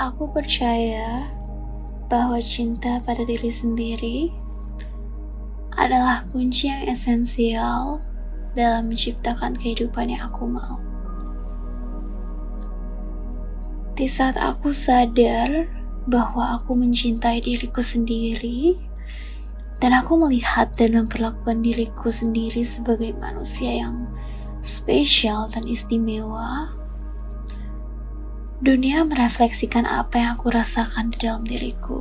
Aku percaya bahwa cinta pada diri sendiri adalah kunci yang esensial dalam menciptakan kehidupan yang aku mau. Di saat aku sadar bahwa aku mencintai diriku sendiri, dan aku melihat dan memperlakukan diriku sendiri sebagai manusia yang spesial dan istimewa, dunia merefleksikan apa yang aku rasakan di dalam diriku.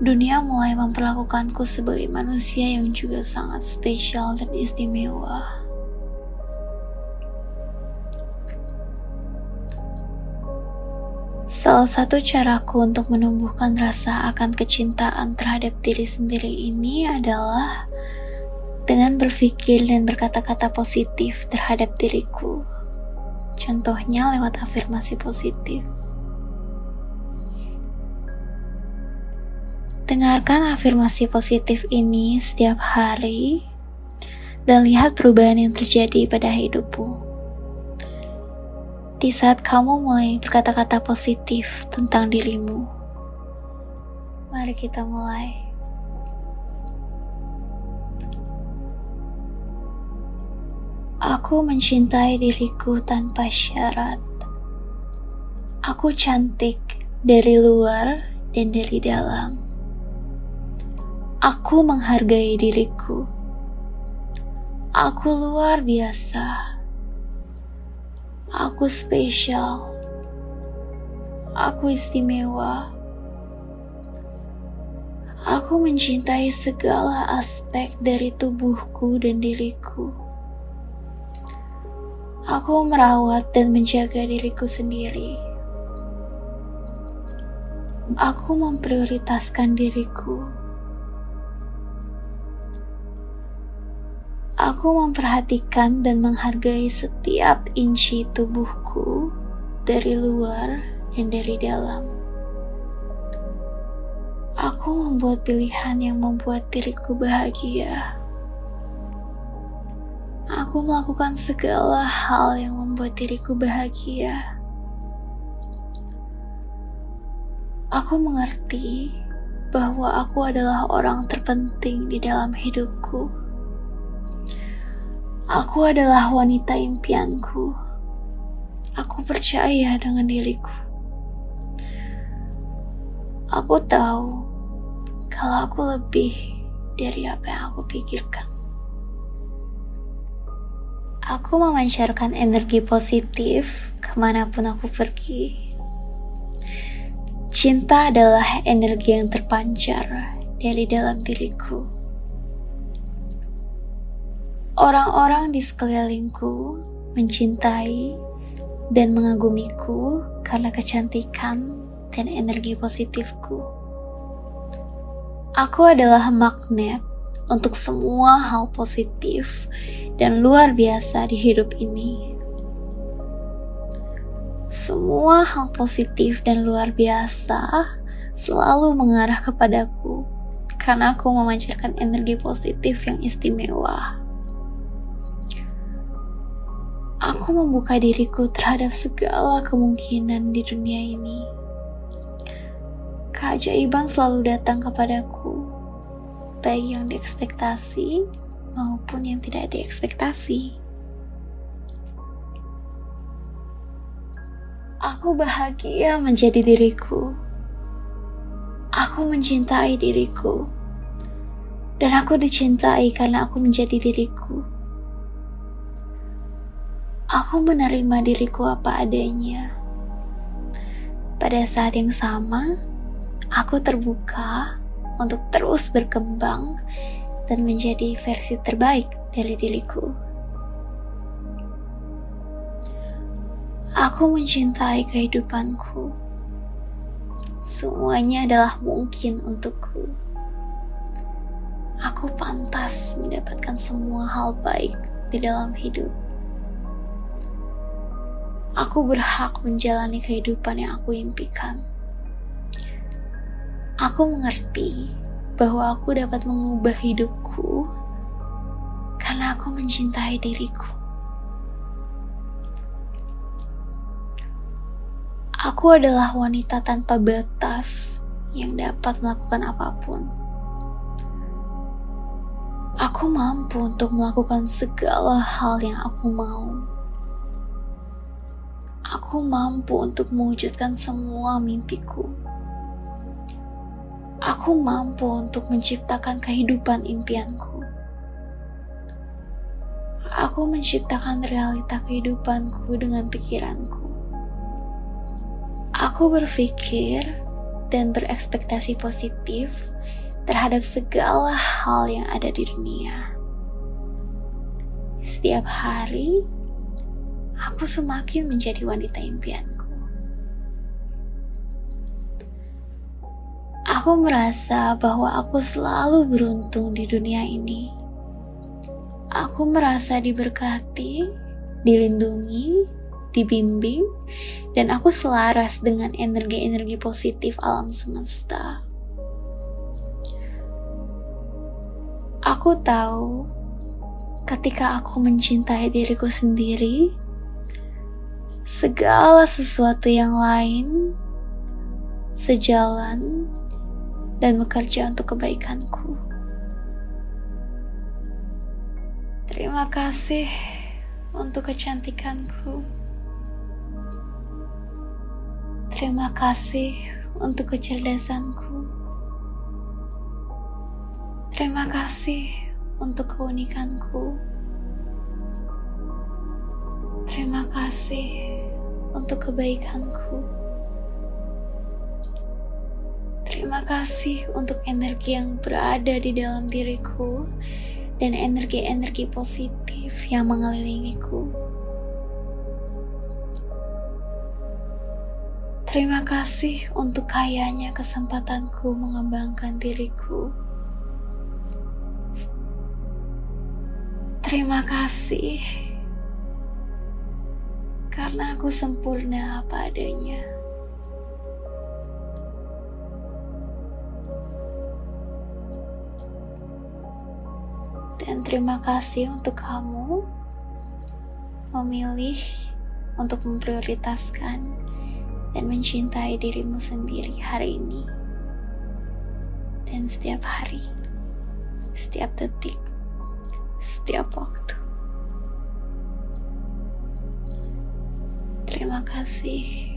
Dunia mulai memperlakukanku sebagai manusia yang juga sangat spesial dan istimewa. Salah satu caraku untuk menumbuhkan rasa akan kecintaan terhadap diri sendiri ini adalah dengan berpikir dan berkata-kata positif terhadap diriku. Contohnya lewat afirmasi positif. Dengarkan afirmasi positif ini setiap hari dan lihat perubahan yang terjadi pada hidupmu. Di saat kamu mulai berkata-kata positif tentang dirimu, mari kita mulai. Aku mencintai diriku tanpa syarat. Aku cantik dari luar dan dari dalam. Aku menghargai diriku. Aku luar biasa. Aku spesial. Aku istimewa. Aku mencintai segala aspek dari tubuhku dan diriku. Aku merawat dan menjaga diriku sendiri. Aku memprioritaskan diriku. Aku memperhatikan dan menghargai setiap inci tubuhku dari luar dan dari dalam. Aku membuat pilihan yang membuat diriku bahagia. Aku melakukan segala hal yang membuat diriku bahagia. Aku mengerti bahwa aku adalah orang terpenting di dalam hidupku. Aku adalah wanita impianku. Aku percaya dengan diriku. Aku tahu kalau aku lebih dari apa yang aku pikirkan. Aku memancarkan energi positif ke mana pun aku pergi. Cinta adalah energi yang terpancar dari dalam diriku. Orang-orang di sekelilingku mencintai dan mengagumiku karena kecantikan dan energi positifku. Aku adalah magnet untuk semua hal positif dan luar biasa di hidup ini. Semua hal positif dan luar biasa selalu mengarah kepadaku karena aku memancarkan energi positif yang istimewa. Aku membuka diriku terhadap segala kemungkinan di dunia ini. Keajaiban selalu datang kepadaku, baik yang diekspektasi maupun yang tidak diekspektasi. Aku bahagia menjadi diriku. Aku mencintai diriku. Dan aku dicintai karena aku menjadi diriku. Aku menerima diriku apa adanya. Pada saat yang sama, aku terbuka untuk terus berkembang dan menjadi versi terbaik dari diriku. Aku mencintai kehidupanku. Semuanya adalah mungkin untukku. Aku pantas mendapatkan semua hal baik di dalam hidup. Aku berhak menjalani kehidupan yang aku impikan. Aku mengerti bahwa aku dapat mengubah hidupku karena aku mencintai diriku. Aku adalah wanita tanpa batas yang dapat melakukan apa pun. Aku mampu untuk melakukan segala hal yang aku mau. Aku mampu untuk mewujudkan semua mimpiku. Aku mampu untuk menciptakan kehidupan impianku. Aku menciptakan realita kehidupanku dengan pikiranku. Aku berpikir dan berekspektasi positif terhadap segala hal yang ada di dunia. Setiap hari, aku semakin menjadi wanita impianku. Aku merasa bahwa aku selalu beruntung di dunia ini. Aku merasa diberkati, dilindungi, dibimbing, dan aku selaras dengan energi-energi positif alam semesta. Aku tahu ketika aku mencintai diriku sendiri, segala sesuatu yang lain sejalan dan bekerja untuk kebaikanku. Terima kasih untuk kecantikanku. Terima kasih untuk kecerdasanku. Terima kasih untuk keunikanku. Terima kasih untuk kebaikanku. Kasih untuk energi yang berada di dalam diriku dan energi-energi positif yang mengelilingiku. Terima kasih untuk kayanya kesempatanku mengembangkan diriku. Terima kasih karena aku sempurna apa adanya. Dan terima kasih untuk kamu memilih untuk memprioritaskan dan mencintai dirimu sendiri hari ini dan setiap hari, setiap detik, setiap waktu. Terima kasih.